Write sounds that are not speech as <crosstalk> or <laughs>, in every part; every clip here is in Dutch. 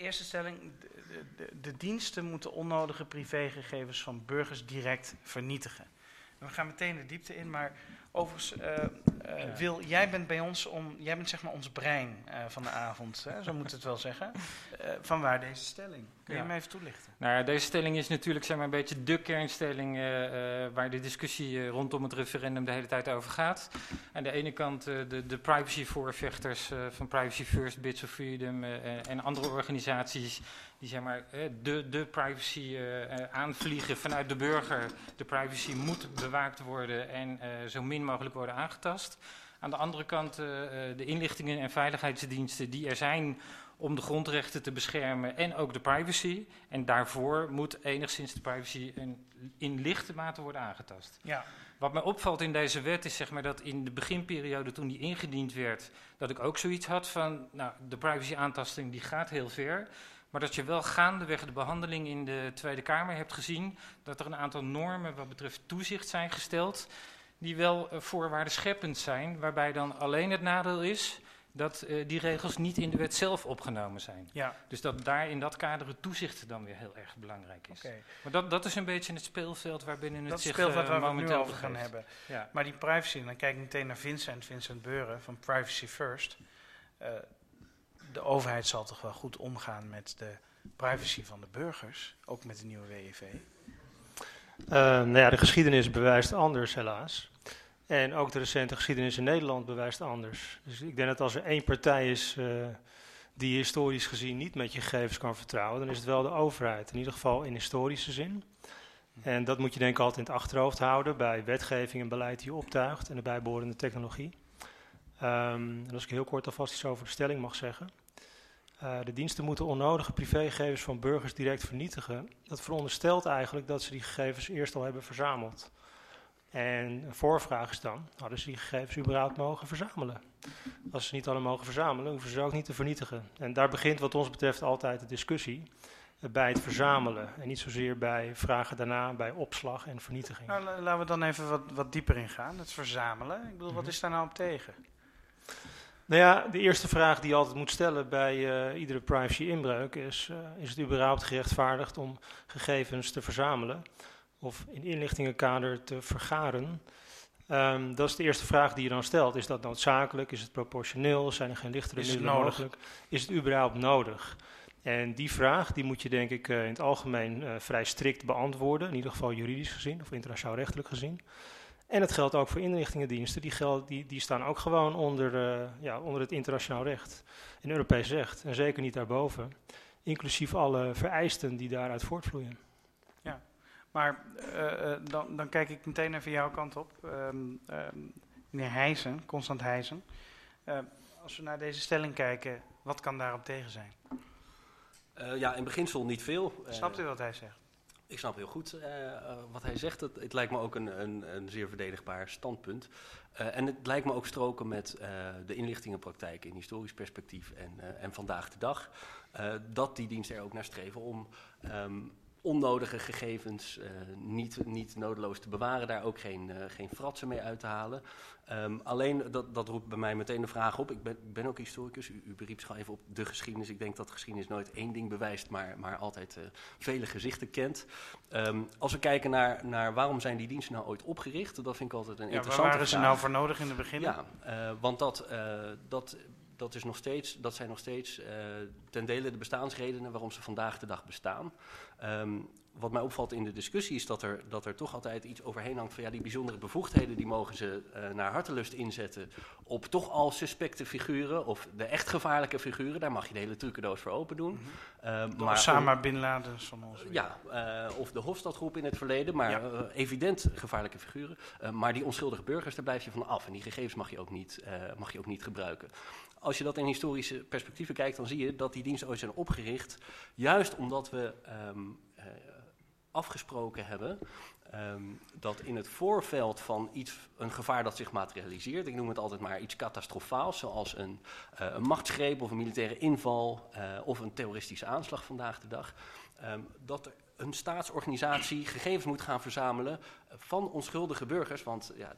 eerste stelling. De, de, de, diensten moeten onnodige privégegevens van burgers direct vernietigen. We gaan meteen de diepte in, maar overigens, uh, uh, Wil, jij bent bij ons om, jij bent zeg maar ons brein uh, van de avond, hè? zo moet het wel zeggen. <laughs> van waar deze stelling? Kun je ja. me even toelichten? Nou ja, deze stelling is natuurlijk zeg maar, een beetje de kernstelling waar de discussie rondom het referendum de hele tijd over gaat. Aan de ene kant de, de privacy-voorvechters van Privacy First, Bits of Freedom en andere organisaties die zeg maar, de, de privacy uh, aanvliegen vanuit de burger. De privacy moet bewaakt worden en uh, zo min mogelijk worden aangetast. Aan de andere kant uh, de inlichtingen en veiligheidsdiensten die er zijn om de grondrechten te beschermen en ook de privacy. En daarvoor moet enigszins de privacy in, in lichte mate worden aangetast. Ja. Wat mij opvalt in deze wet is zeg maar, dat in de beginperiode toen die ingediend werd, dat ik ook zoiets had van, nou, de privacy aantasting die gaat heel ver. Maar dat je wel gaandeweg de behandeling in de Tweede Kamer hebt gezien dat er een aantal normen wat betreft toezicht zijn gesteld, die wel uh, voorwaardenscheppend zijn, waarbij dan alleen het nadeel is dat uh, die regels niet in de wet zelf opgenomen zijn. Ja. Dus dat daar in dat kader het toezicht dan weer heel erg belangrijk is. Okay. Maar dat, dat is een beetje het speelveld waarbinnen het dat zich speelveld uh, waar momenteel we het nu over gaan hebben. Ja. Maar die privacy, dan kijk ik meteen naar Vincent, Vincent Beuren van Privacy First de overheid zal toch wel goed omgaan met de privacy van de burgers, ook met de nieuwe WEV? Uh, nou ja, de geschiedenis bewijst anders, helaas. En ook de recente geschiedenis in Nederland bewijst anders. Dus ik denk dat als er één partij is uh, die historisch gezien niet met je gegevens kan vertrouwen, dan is het wel de overheid. In ieder geval in historische zin. En dat moet je denk ik altijd in het achterhoofd houden bij wetgeving en beleid die je optuigt en de bijbehorende technologie. En als ik heel kort alvast iets over de stelling mag zeggen. Uh, de diensten moeten onnodige privégegevens van burgers direct vernietigen. Dat veronderstelt eigenlijk dat ze die gegevens eerst al hebben verzameld. En een voorvraag is dan, hadden ze die gegevens überhaupt mogen verzamelen? Als ze niet hadden mogen verzamelen, hoeven ze ook niet te vernietigen. En daar begint wat ons betreft altijd de discussie uh, bij het verzamelen. En niet zozeer bij vragen daarna, bij opslag en vernietiging. Nou, laten we dan even wat, wat dieper ingaan, het verzamelen. Ik bedoel, wat mhm. is daar nou op tegen? Nou ja, de eerste vraag die je altijd moet stellen bij uh, iedere privacy-inbreuk is: uh, is het überhaupt gerechtvaardigd om gegevens te verzamelen of in inlichtingenkader te vergaren? Um, dat is de eerste vraag die je dan stelt. Is dat noodzakelijk? Is het proportioneel? Zijn er geen lichtere middelen mogelijk? Is het überhaupt nodig? En die vraag die moet je denk ik uh, in het algemeen vrij strikt beantwoorden, in ieder geval juridisch gezien of internationaal rechtelijk gezien. En het geldt ook voor inrichtingendiensten, die, geld, die, die staan ook gewoon onder, uh, ja, onder het internationaal recht en Europees recht. En zeker niet daarboven, inclusief alle vereisten die daaruit voortvloeien. Maar uh, dan, dan, kijk ik meteen even jouw kant op. Um, um, meneer Heijzen, Constant Heijzen. als we naar deze stelling kijken, wat kan daarop tegen zijn? ja, in beginsel niet veel. Snapt u wat hij zegt? Ik snap heel goed wat hij zegt. Het, het lijkt me ook een, een, een zeer verdedigbaar standpunt. En het lijkt me ook stroken met de inlichtingenpraktijk in historisch perspectief en, en vandaag de dag. dat die diensten er ook naar streven om um, onnodige gegevens uh, niet, niet nodeloos te bewaren, daar ook geen, uh, geen fratsen mee uit te halen. Um, alleen, dat, dat roept bij mij meteen de vraag op, ik ben, ben ook historicus, u, u beriep zich al even op de geschiedenis. Ik denk dat geschiedenis nooit één ding bewijst, maar, maar altijd uh, vele gezichten kent. Um, als we kijken naar, naar waarom zijn die diensten nou ooit opgericht, dat vind ik altijd een ja, interessante vraag. Waar waren ze nou voor nodig in het begin? Ja, want dat, dat dat, is nog steeds, dat zijn nog steeds ten dele de bestaansredenen waarom ze vandaag de dag bestaan. Um, wat mij opvalt in de discussie is dat er, dat er toch altijd iets overheen hangt van ja, die bijzondere bevoegdheden die mogen ze uh, naar hartelust inzetten op toch al suspecte figuren of de echt gevaarlijke figuren. Daar mag je de hele trucendoos voor open doen. Mm -hmm. uh, maar Osama Bin Laden van ons. Ja, uh, of de Hofstadgroep in het verleden, maar ja. evident gevaarlijke figuren. maar die onschuldige burgers, daar blijf je van af en die gegevens mag je ook niet, mag je ook niet gebruiken als je dat in historische perspectieven kijkt, dan zie je dat die diensten ooit zijn opgericht. Juist omdat we um, uh, afgesproken hebben um, dat in het voorveld van iets, een gevaar dat zich materialiseert, ik noem het altijd maar iets catastrofaals, zoals een, uh, een machtsgreep of een militaire inval uh, of een terroristische aanslag vandaag de dag, um, dat er een staatsorganisatie gegevens moet gaan verzamelen van onschuldige burgers, want ja,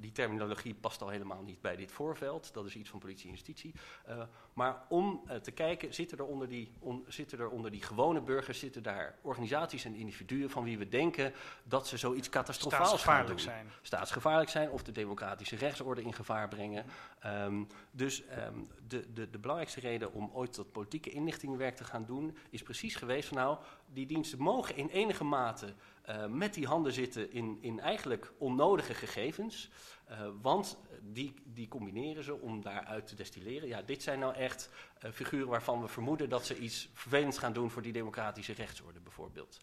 die terminologie past al helemaal niet bij dit voorveld, dat is iets van politie en justitie. Uh, maar om uh, te kijken, zitten er, onder die, on, zitten er onder die gewone burgers, zitten daar organisaties en individuen van wie we denken dat ze zoiets catastrofaals doen. zijn. Staatsgevaarlijk zijn of de democratische rechtsorde in gevaar brengen. Um, dus um, de, de, de belangrijkste reden om ooit dat politieke inlichtingenwerk te gaan doen, is precies geweest van nou, die diensten mogen in enige mate uh, met die handen zitten in, in eigenlijk onnodige gegevens. Uh, want die, die combineren ze om daaruit te destilleren. Ja, dit zijn nou echt uh, figuren waarvan we vermoeden dat ze iets vervelends gaan doen voor die democratische rechtsorde bijvoorbeeld.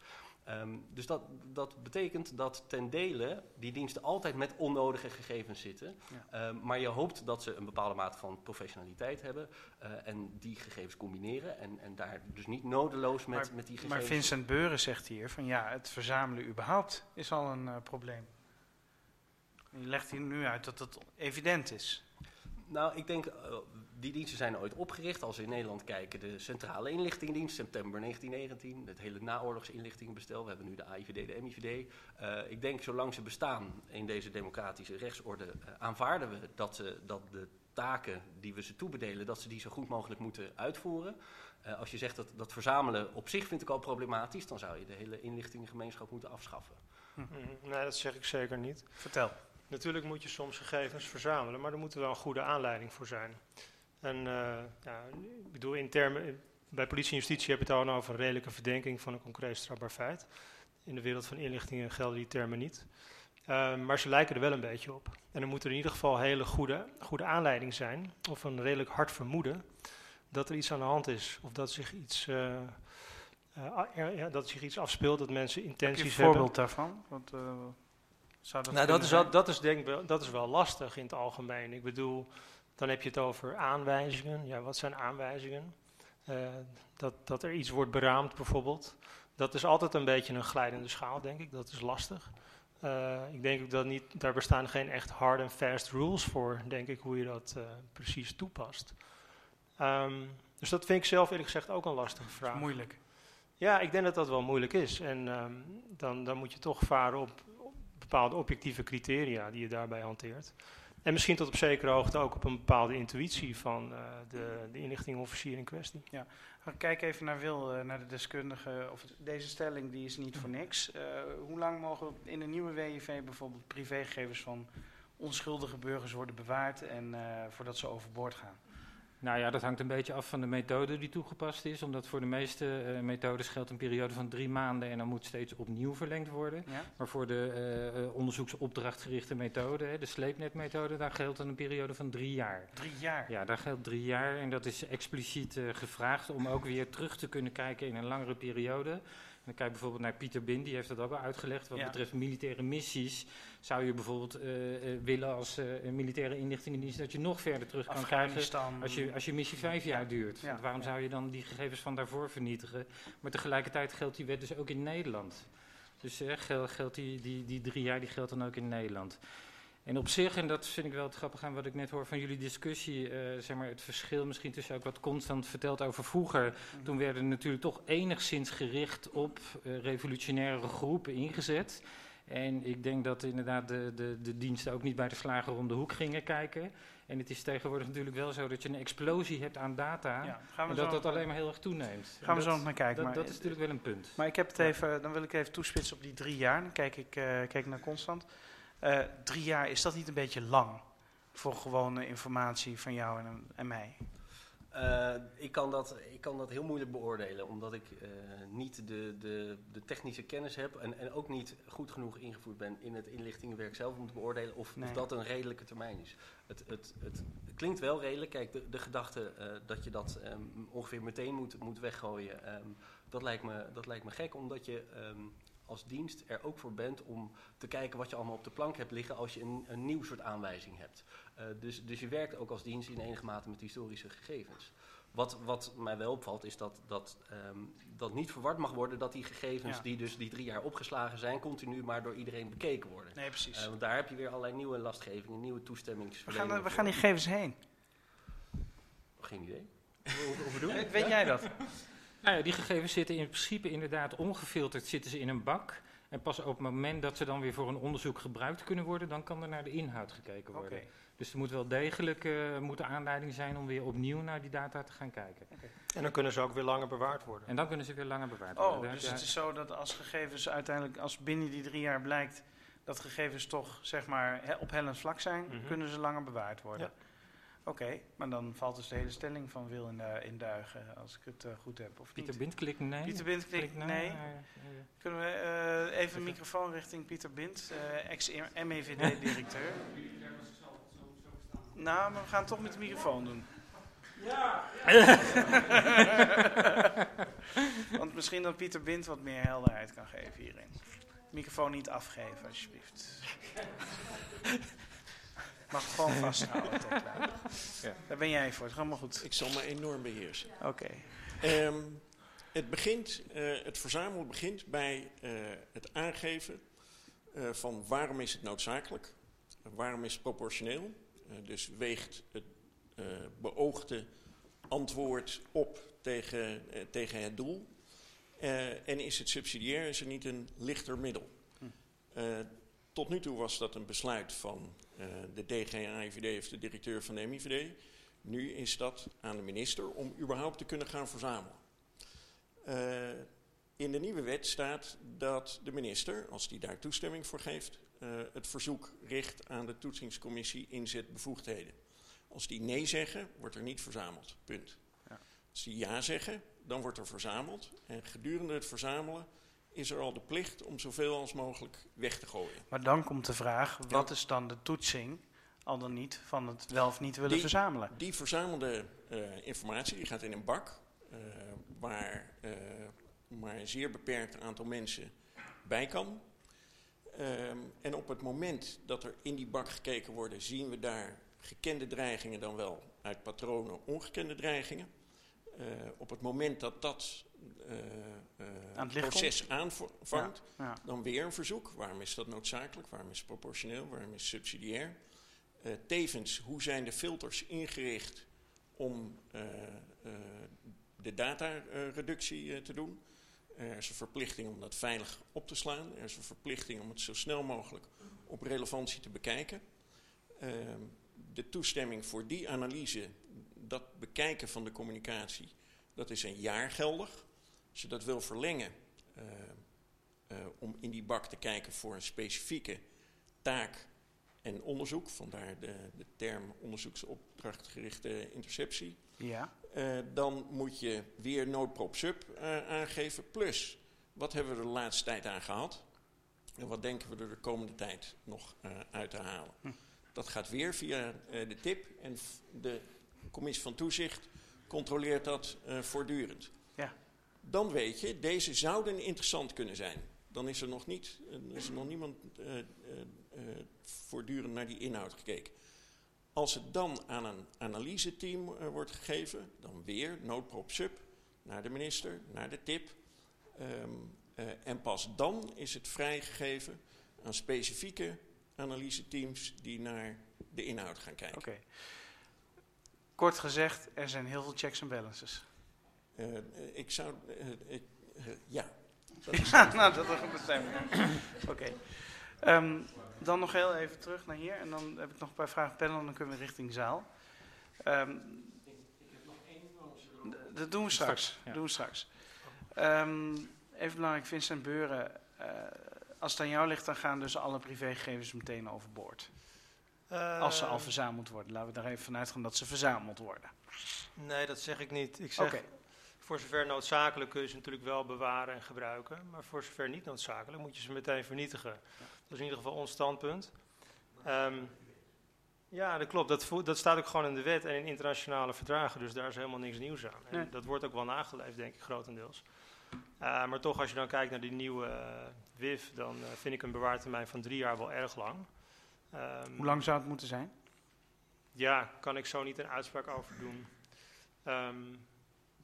Um, dus dat, dat betekent dat ten dele die diensten altijd met onnodige gegevens zitten. Ja. Um, maar je hoopt dat ze een bepaalde mate van professionaliteit hebben uh, en die gegevens combineren. En, en daar dus niet nodeloos met, maar, met die gegevens. Maar Vincent Beuren zegt hier van ja, het verzamelen überhaupt is al een uh, probleem. Je legt hier nu uit dat het evident is. Nou, ik denk, uh, die diensten zijn ooit opgericht. Als we in Nederland kijken, de Centrale Inlichtingendienst, september 1919. Het hele naoorlogs inlichtingenbestel. We hebben nu de AIVD, de MIVD. Uh, ik denk, zolang ze bestaan in deze democratische rechtsorde, uh, aanvaarden we dat, ze, dat de taken die we ze toebedelen, dat ze die zo goed mogelijk moeten uitvoeren. Uh, als je zegt dat, dat verzamelen op zich vind ik al problematisch, dan zou je de hele inlichtingengemeenschap moeten afschaffen. Hm. Nee, dat zeg ik zeker niet. Vertel. Natuurlijk moet je soms gegevens verzamelen, maar er moet er wel een goede aanleiding voor zijn. En uh, ja, ik bedoel, in termen, bij politie en justitie heb je het al over een redelijke verdenking van een concreet strafbaar feit. In de wereld van inlichtingen gelden die termen niet. Uh, maar ze lijken er wel een beetje op. En er moet er in ieder geval hele goede, goede aanleiding zijn, of een redelijk hard vermoeden, dat er iets aan de hand is. Of dat zich iets, uh, er, ja, dat zich iets afspeelt, dat mensen intenties hebben. Heb je een voorbeeld daarvan? Want, zou dat nou, dat is, wel, dat, is denk wel, dat is wel lastig in het algemeen. Ik bedoel, dan heb je het over aanwijzingen. Ja, wat zijn aanwijzingen? Uh, dat, dat er iets wordt beraamd bijvoorbeeld. Dat is altijd een beetje een glijdende schaal, denk ik. Dat is lastig. Uh, ik denk ook dat niet, daar bestaan geen echt hard en fast rules voor, denk ik, hoe je dat uh, precies toepast. Um, dus dat vind ik zelf eerlijk gezegd ook een lastige vraag. moeilijk. Ja, ik denk dat dat wel moeilijk is. En um, dan, dan moet je toch varen op bepaalde objectieve criteria die je daarbij hanteert. En misschien tot op zekere hoogte ook op een bepaalde intuïtie van uh, de, de inlichtingofficier in kwestie. Ja, kijk even naar Wil, uh, naar de deskundige. Of deze stelling die is niet voor niks. Uh, hoe lang mogen in een nieuwe WIV bijvoorbeeld privégegevens van onschuldige burgers worden bewaard en voordat ze overboord gaan? Nou ja, dat hangt een beetje af van de methode die toegepast is. Omdat voor de meeste uh, methodes geldt een periode van drie maanden en dan moet steeds opnieuw verlengd worden. Ja? Maar voor de uh, onderzoeksopdrachtgerichte methode, hè, de sleepnetmethode, daar geldt een periode van drie jaar. Drie jaar? Ja, daar geldt drie jaar en dat is expliciet uh, gevraagd om ook weer terug te kunnen kijken in een langere periode. Dan kijk bijvoorbeeld naar Pieter Bin, die heeft dat ook al uitgelegd. Wat ja. betreft militaire missies zou je bijvoorbeeld uh, uh, willen als uh, militaire inlichtingendienst dat je nog verder terug kan krijgen als je, als je missie vijf jaar duurt. Ja. Want waarom zou je dan die gegevens van daarvoor vernietigen? Maar tegelijkertijd geldt die wet dus ook in Nederland. Dus geldt, geldt die, die, die drie jaar die geldt dan ook in Nederland. En op zich, en dat vind ik wel het grappig aan wat ik net hoor van jullie discussie, uh, zeg maar het verschil misschien tussen ook wat Constant vertelt over vroeger. Mm -hmm. Toen werden natuurlijk toch enigszins gericht op uh, revolutionaire groepen ingezet. En ik denk dat inderdaad de, de, de diensten ook niet bij de slager om de hoek gingen kijken. En het is tegenwoordig natuurlijk wel zo dat je een explosie hebt aan data. Ja, en dat dat alleen maar heel erg toeneemt. Gaan we dat, zo nog naar kijken. Dat, maar dat is natuurlijk wel een punt. Maar ik heb het even, dan wil ik even toespitsen op die drie jaar. Dan kijk ik uh, kijk naar Constant. Uh, drie jaar, is dat niet een beetje lang voor gewone informatie van jou en, en mij? Uh, ik, kan dat, ik kan dat heel moeilijk beoordelen, omdat ik uh, niet de, de, de technische kennis heb en, en ook niet goed genoeg ingevoerd ben in het inlichtingenwerk zelf om te beoordelen of, nee. of dat een redelijke termijn is. Het, het, het, klinkt wel redelijk. Kijk, de, de gedachte uh, dat je dat um, ongeveer meteen moet, moet weggooien, um, dat, lijkt me, dat lijkt me gek, omdat je um, als dienst er ook voor bent om te kijken wat je allemaal op de plank hebt liggen als je een, een nieuw soort aanwijzing hebt. Uh, dus, dus je werkt ook als dienst in enige mate met historische gegevens. Wat, wat mij wel opvalt is dat, dat, um, dat niet verward mag worden dat die gegevens ja. die dus die drie jaar opgeslagen zijn, continu maar door iedereen bekeken worden. Nee, precies. Uh, want daar heb je weer allerlei nieuwe lastgevingen, nieuwe toestemmingsverleningen. Waar gaan, waar gaan die gegevens heen? Geen idee. <laughs> Hoe? Weet jij dat? Nou ja, die gegevens zitten in principe inderdaad ongefilterd zitten ze in een bak. En pas op het moment dat ze dan weer voor een onderzoek gebruikt kunnen worden, dan kan er naar de inhoud gekeken worden. Dus er moet wel degelijk moet een aanleiding zijn om weer opnieuw naar die data te gaan kijken. En dan kunnen ze ook weer langer bewaard worden. En dan kunnen ze weer langer bewaard worden. Oh, dus het is zo dat als gegevens uiteindelijk, als binnen die drie jaar blijkt dat gegevens toch zeg maar op hellend vlak zijn, Mhm. kunnen ze langer bewaard worden. Ja. Oké, maar dan valt dus de hele stelling van Wil in, in Duigen, als ik het eh, goed heb, of Pieter? Bind klikt nee. Pieter Bind klikt nee. Eh, eh, Kunnen we eh, even een microfoon richting Pieter Bind, eh, ex-MEVD-directeur? <laughs> nou, maar we gaan het toch met de microfoon doen. <laughs> Want misschien dat Pieter Bind wat meer helderheid kan geven hierin. Microfoon niet afgeven, alsjeblieft. <laughs> Mag gewoon vasthouden. tot. Ja. Daar ben jij voor, het is allemaal goed. Ik zal me enorm beheersen. Oké. Ehm, het, begint, eh, het verzamelen begint bij eh, het aangeven eh, van waarom is het noodzakelijk, waarom is het proportioneel. Dus weegt het eh, beoogde antwoord op tegen, tegen het doel. Eh, en is het subsidiair, is er niet een lichter middel. Hm. Tot nu toe was dat een besluit van eh, de DGA-IVD of de directeur van de MIVD. Nu is dat aan de minister om überhaupt te kunnen gaan verzamelen. Eh, in de nieuwe wet staat dat de minister, als die daar toestemming voor geeft, eh, het verzoek richt aan de toetsingscommissie inzetbevoegdheden. Als die nee zeggen, wordt er niet verzameld. Punt. Ja. Als die ja zeggen, dan wordt er verzameld. En gedurende het verzamelen is er al de plicht om zoveel als mogelijk weg te gooien. Maar dan komt de vraag, wat is dan de toetsing, al dan niet, van het wel of niet willen Die- verzamelen? Die verzamelde eh, informatie die gaat in een bak eh, waar eh, maar een zeer beperkt aantal mensen bij kan. Ehm, en op het moment dat er in die bak gekeken wordt, zien we daar gekende dreigingen dan wel uit patronen ongekende dreigingen. Op het moment dat dat Aan het licht proces aanvangt, dan weer een verzoek. Waarom is dat noodzakelijk? Waarom is het proportioneel? Waarom is het subsidiair? Eh, tevens, hoe zijn de filters ingericht om eh, eh, de datareductie eh, te doen? Er is een verplichting om dat veilig op te slaan. Er is een verplichting om het zo snel mogelijk op relevantie te bekijken. Ehm, de toestemming voor die analyse, dat bekijken van de communicatie, dat is een jaar geldig. Als je dat wil verlengen, eh, eh, om in die bak te kijken voor een specifieke taak en onderzoek, vandaar de, de term onderzoeksopdrachtgerichte interceptie, ja. eh, dan moet je weer noodprop sub aangeven. Plus, wat hebben we er de laatste tijd aan gehad? En wat denken we er de komende tijd nog uit te halen? Hm. Dat gaat weer via de tip en de commissie van toezicht controleert dat voortdurend. Dan weet je, deze zouden interessant kunnen zijn. Dan is er nog, niet, eh, is er nog niemand eh, eh, voortdurend naar die inhoud gekeken. Als het dan aan een analyseteam eh, wordt gegeven, dan weer noodprop sub naar de minister, naar de tip. Ehm, eh, en pas dan is het vrijgegeven aan specifieke analyseteams die naar de inhoud gaan kijken. Oké. Kort gezegd, er zijn heel veel checks en balances. Eh, ik zou, eh, ik, eh, ja. <laughs> Ja, nou, dat is een bestemming. Oké. Ehm, dan nog heel even terug naar hier. En dan heb ik nog een paar vragen panel en dan kunnen we richting zaal. Ehm, d- dat doen we straks. Straks, ja. Doen we straks. Ehm, even belangrijk, Vincent Beuren. eh, als het aan jou ligt, dan gaan dus alle privégegevens meteen overboord. Als ze al verzameld worden. Laten we er even vanuit gaan dat ze verzameld worden. Nee, dat zeg ik niet. Ik zeg, Oké. Voor zover noodzakelijk kun je ze natuurlijk wel bewaren en gebruiken. Maar voor zover niet noodzakelijk moet je ze meteen vernietigen. Dat is in ieder geval ons standpunt. Ehm, ja, dat klopt. Dat, dat staat ook gewoon in de wet en in internationale verdragen. Dus daar is helemaal niks nieuws aan. En Nee. dat wordt ook wel nageleefd, denk ik, grotendeels. Eh, maar toch, als je dan kijkt naar die nieuwe eh, WIF, dan eh, vind ik een bewaartermijn van drie jaar wel erg lang. Ehm, Hoe lang zou het moeten zijn? ja, kan ik zo niet een uitspraak over doen. Ehm,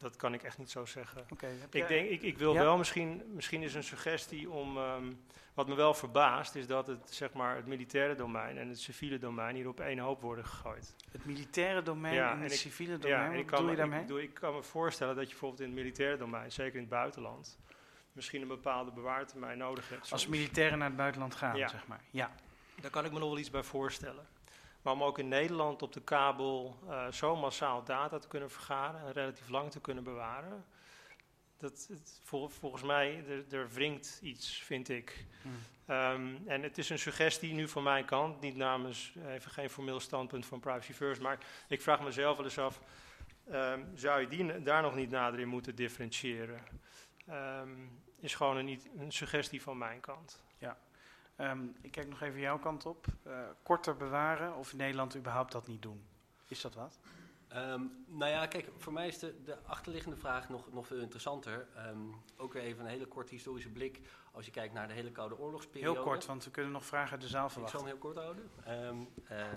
dat kan ik echt niet zo zeggen. Ik, jij- denk, ik, ik wil Ja? wel misschien, misschien is een suggestie om, ehm, wat me wel verbaast, is dat het, zeg maar, het militaire domein en het civiele domein hier op één hoop worden gegooid. Het militaire domein Ja, en en het ik- civiele domein, en wat ik kan, je me, ik, daarmee? bedoel, ik kan me voorstellen dat je bijvoorbeeld in het militaire domein, zeker in het buitenland, misschien een bepaalde bewaartermijn nodig hebt. Als militairen naar het buitenland gaan, Ja. zeg maar. Ja. Daar kan ik me nog wel iets bij voorstellen. Maar om ook in Nederland op de kabel eh, zo massaal data te kunnen vergaren en relatief lang te kunnen bewaren. Dat, het, vol- volgens mij, er, er wringt iets, vind ik. Hm. Ehm, en het is een suggestie nu van mijn kant, niet namens, even geen formeel standpunt van Privacy First, maar ik vraag mezelf wel eens af, ehm, zou je die, daar nog niet nader in moeten differentiëren? Ehm, is gewoon een, niet- een suggestie van mijn kant. Ehm, ik kijk nog even jouw kant op. Eh, korter bewaren of in Nederland überhaupt dat niet doen. Is dat wat? Ehm, nou ja, kijk, voor mij is de, de achterliggende vraag nog, nog veel interessanter. Ehm, ook weer even een hele korte historische blik. Als je kijkt naar de hele Koude Oorlogsperiode. Heel kort, want we kunnen nog vragen uit de zaal Ik zal hem verwachten. heel kort houden. Eh,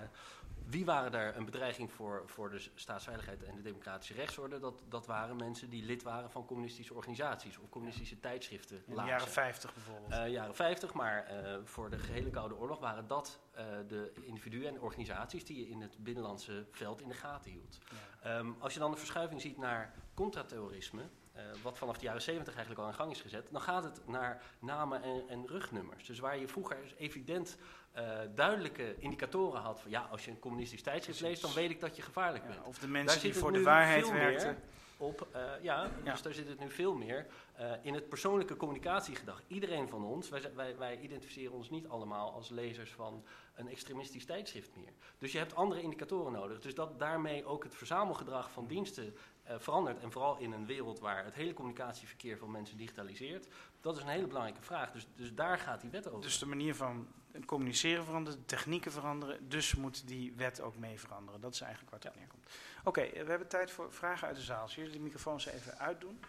wie waren daar een bedreiging voor, voor de staatsveiligheid en de democratische rechtsorde? Dat, dat waren mensen die lid waren van communistische organisaties of communistische tijdschriften. In de lazen. jaren 50 bijvoorbeeld. Eh, jaren 50, maar eh, voor de gehele Koude Oorlog waren dat eh, de individuen en organisaties die je in het binnenlandse veld in de gaten hield. Ja. Ehm, als je dan de verschuiving ziet naar contraterrorisme, eh, wat vanaf de jaren 70 eigenlijk al in gang is gezet, dan gaat het naar namen en, en rugnummers. Dus waar je vroeger evident eh, duidelijke indicatoren had van ja, als je een communistisch tijdschrift leest, dan weet ik dat je gevaarlijk Ja, bent of de mensen die voor de waarheid meer werkten. Op, eh, ja, Ja. dus daar zit het nu veel meer eh, in het persoonlijke communicatiegedrag. Iedereen van ons, wij, wij, wij identificeren ons niet allemaal als lezers van een extremistisch tijdschrift meer. Dus je hebt andere indicatoren nodig. Dus dat daarmee ook het verzamelgedrag van diensten eh, verandert. En vooral in een wereld waar het hele communicatieverkeer van mensen digitaliseert. Dat is een hele belangrijke vraag. Dus, dus daar gaat die wet over. Dus de manier van communiceren veranderen, de technieken veranderen. Dus moet die wet ook mee veranderen. Dat is eigenlijk waar het op neerkomt. Oké, eh, we hebben tijd voor vragen uit de zaal. Zullen jullie de microfoons even uitdoen?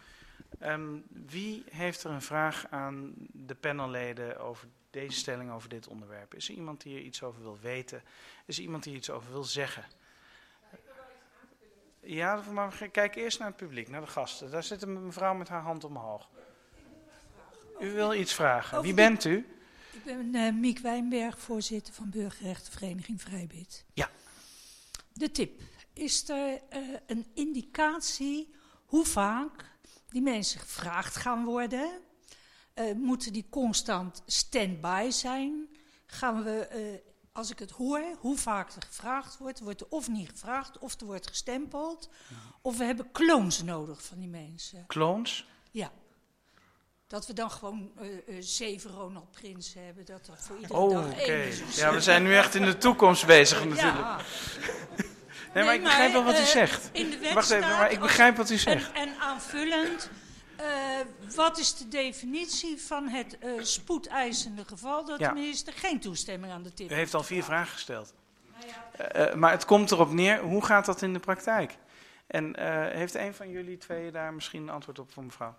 Ehm, wie heeft er een vraag aan de panelleden over deze stelling, over dit onderwerp? Is er iemand die er iets over wil weten? Is er iemand die er iets over wil zeggen? Ja, maar we kijk eerst naar het publiek, naar de gasten. Daar zit een mevrouw met haar hand omhoog. U wil iets vragen. Wie bent u? Ik ben eh, Miek Wijnberg, voorzitter van Burgerrechtenvereniging Vrijbid. Ja. De tip. Is er eh, een indicatie hoe vaak die mensen gevraagd gaan worden? Eh, moeten die constant stand-by zijn? Gaan we, als ik het hoor, hoe vaak er gevraagd wordt, wordt er of niet gevraagd, of er wordt gestempeld, of we hebben clones nodig van die mensen. Clones? Ja. Dat we dan gewoon eh, eh, zeven Ronald Prinsen hebben. Dat dat voor iedere Oh, dag oké. Ja, we zijn nu echt in de toekomst bezig natuurlijk. Ja. <laughs> Nee, maar ik begrijp wel wat u eh, zegt. In de wet Wacht even, maar ik begrijp wat u zegt. En, en aanvullend, wat is de definitie van het spoedeisende geval dat Ja. de minister geen toestemming aan de tip U heeft al vier vragen gesteld. Nou ja, maar het komt erop neer, hoe gaat dat in de praktijk? En heeft een van jullie twee daar misschien een antwoord op voor mevrouw?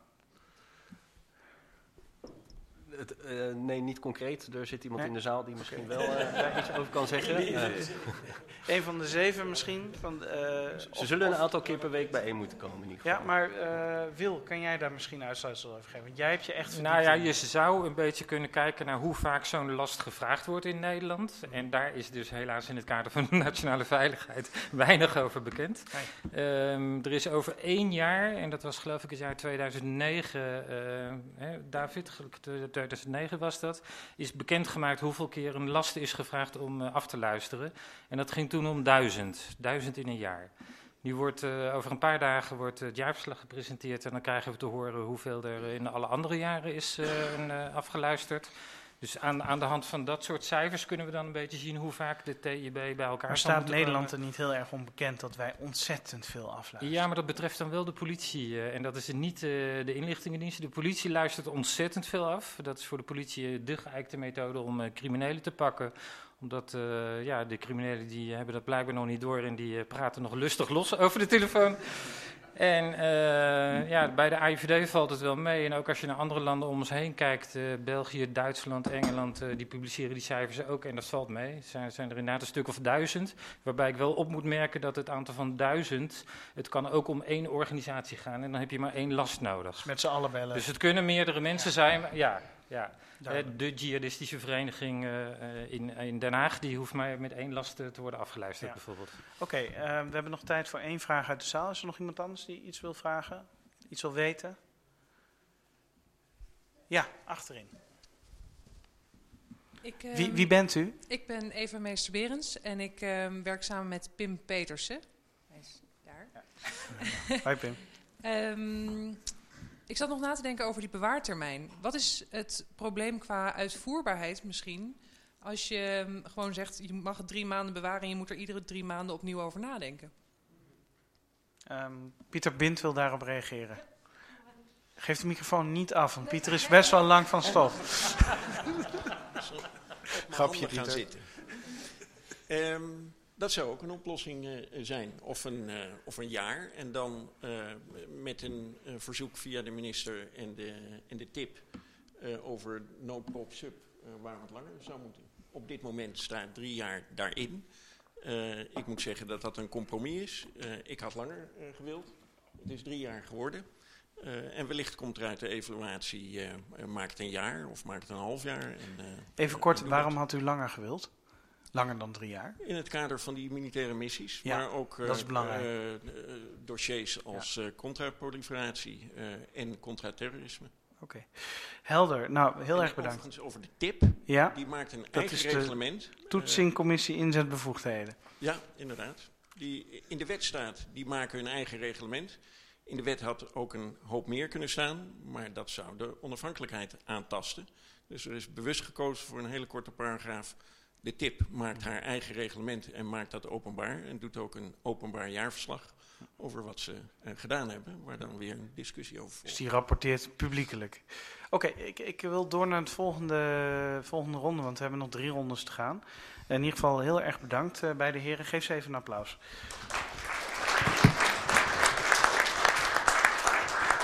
Het, eh, nee, niet concreet. Er zit iemand Nee? in de zaal die misschien wel eh, daar iets over kan zeggen. <laughs> Eh, Een van de zeven misschien? Van, eh, ze zullen een aantal keer per week bijeen moeten komen in ieder geval. Ja, maar eh, Wil, kan jij daar misschien uitsluitsel over geven? Want jij hebt je echt Nou ja, je zou een beetje kunnen kijken naar hoe vaak zo'n last gevraagd wordt in Nederland. En daar is dus helaas in het kader van de <laughs> nationale veiligheid weinig over bekend. Ehm, er is over één jaar, en dat was geloof ik het jaar 2009, eh, hè, David, gelukkig, eh, 2009 was dat, is bekendgemaakt hoeveel keer een last is gevraagd om eh, af te luisteren. En dat ging toen om duizend, duizend in een jaar. Nu wordt eh, over een paar dagen wordt het jaarverslag gepresenteerd en dan krijgen we te horen hoeveel er in alle andere jaren is eh, eh, afgeluisterd. Dus aan, aan de hand van dat soort cijfers kunnen we dan een beetje zien hoe vaak de TIB bij elkaar Maar staat Nederland er niet heel erg onbekend dat wij ontzettend veel afluisteren? Ja, maar dat betreft dan wel de politie. eh, en dat is niet eh, de inlichtingendiensten. De politie luistert ontzettend veel af. Dat is voor de politie de geëikte methode om eh, criminelen te pakken. Omdat ja, de criminelen die hebben dat blijkbaar nog niet door en die praten nog lustig los over de telefoon. En eh, ja, bij de AIVD valt het wel mee. En ook als je naar andere landen om ons heen kijkt, eh, België, Duitsland, Engeland, eh, die publiceren die cijfers ook. En dat valt mee. Zijn, zijn er inderdaad een stuk of duizend. Waarbij ik wel op moet merken dat het aantal van duizend, het kan ook om één organisatie gaan. En dan heb je maar één last nodig. Met z'n allen bellen. Dus het kunnen meerdere mensen zijn. maar Ja, ja. Duidelijk. Eh, de jihadistische vereniging eh, eh, in, in Den Haag, die hoeft maar met één last eh, te worden afgeluisterd Ja. bijvoorbeeld. Oké, we hebben nog tijd voor één vraag uit de zaal. Is er nog iemand anders die iets wil vragen? Iets wil weten? Ja, achterin. Ik, Wie, ehm, wie bent u? ik ben Eva Meester Berends en ik ehm, werk samen met Pim Petersen. Hij is daar. Hoi Pim. Ehm, ik zat nog na te denken over die bewaartermijn. Wat is het probleem qua uitvoerbaarheid misschien? Als je ehm, gewoon zegt, je mag het drie maanden bewaren en je moet er iedere drie maanden opnieuw over nadenken. Ehm, Pieter Bind wil daarop reageren. Geef de microfoon niet af, want Pieter is best wel lang van stof. Grapje, gaan zitten. Ehm, dat zou ook een oplossing eh, zijn. Of een, eh, of een jaar. En dan eh, met een verzoek via de minister en de, en de tip over noodpop sub waar het langer zou moeten. Op dit moment staat drie jaar daarin. Ik moet zeggen dat dat een compromis is. Ik had langer gewild. Het is drie jaar geworden. En wellicht komt er uit de evaluatie, eh eh, maak het een jaar of maak het een half jaar. En, Even kort, waarom had u langer gewild? Langer dan drie jaar? In het kader van die militaire missies, Ja, maar ook eh, dat is belangrijk. eh, eh, dossiers als eh contraproliferatie eh, en contraterrorisme. Oké. Helder. Nou, heel En erg bedankt. Over de TIP, Ja, die maakt een Dat eigen is de reglement. toetsingcommissie inzetbevoegdheden. Eh, ja, inderdaad. Die in de wet staat, die maken hun eigen reglement. In de wet had ook een hoop meer kunnen staan, maar dat zou de onafhankelijkheid aantasten. Dus er is bewust gekozen voor een hele korte paragraaf. De TIP maakt haar eigen reglement en maakt dat openbaar. En doet ook een openbaar jaarverslag over wat ze eh, gedaan hebben, waar dan weer een discussie over Dus volgt. die rapporteert publiekelijk. Oké, ik, ik wil door naar de volgende, volgende ronde, want we hebben nog drie rondes te gaan. In ieder geval heel erg bedankt eh, bij de heren. Geef ze even een applaus.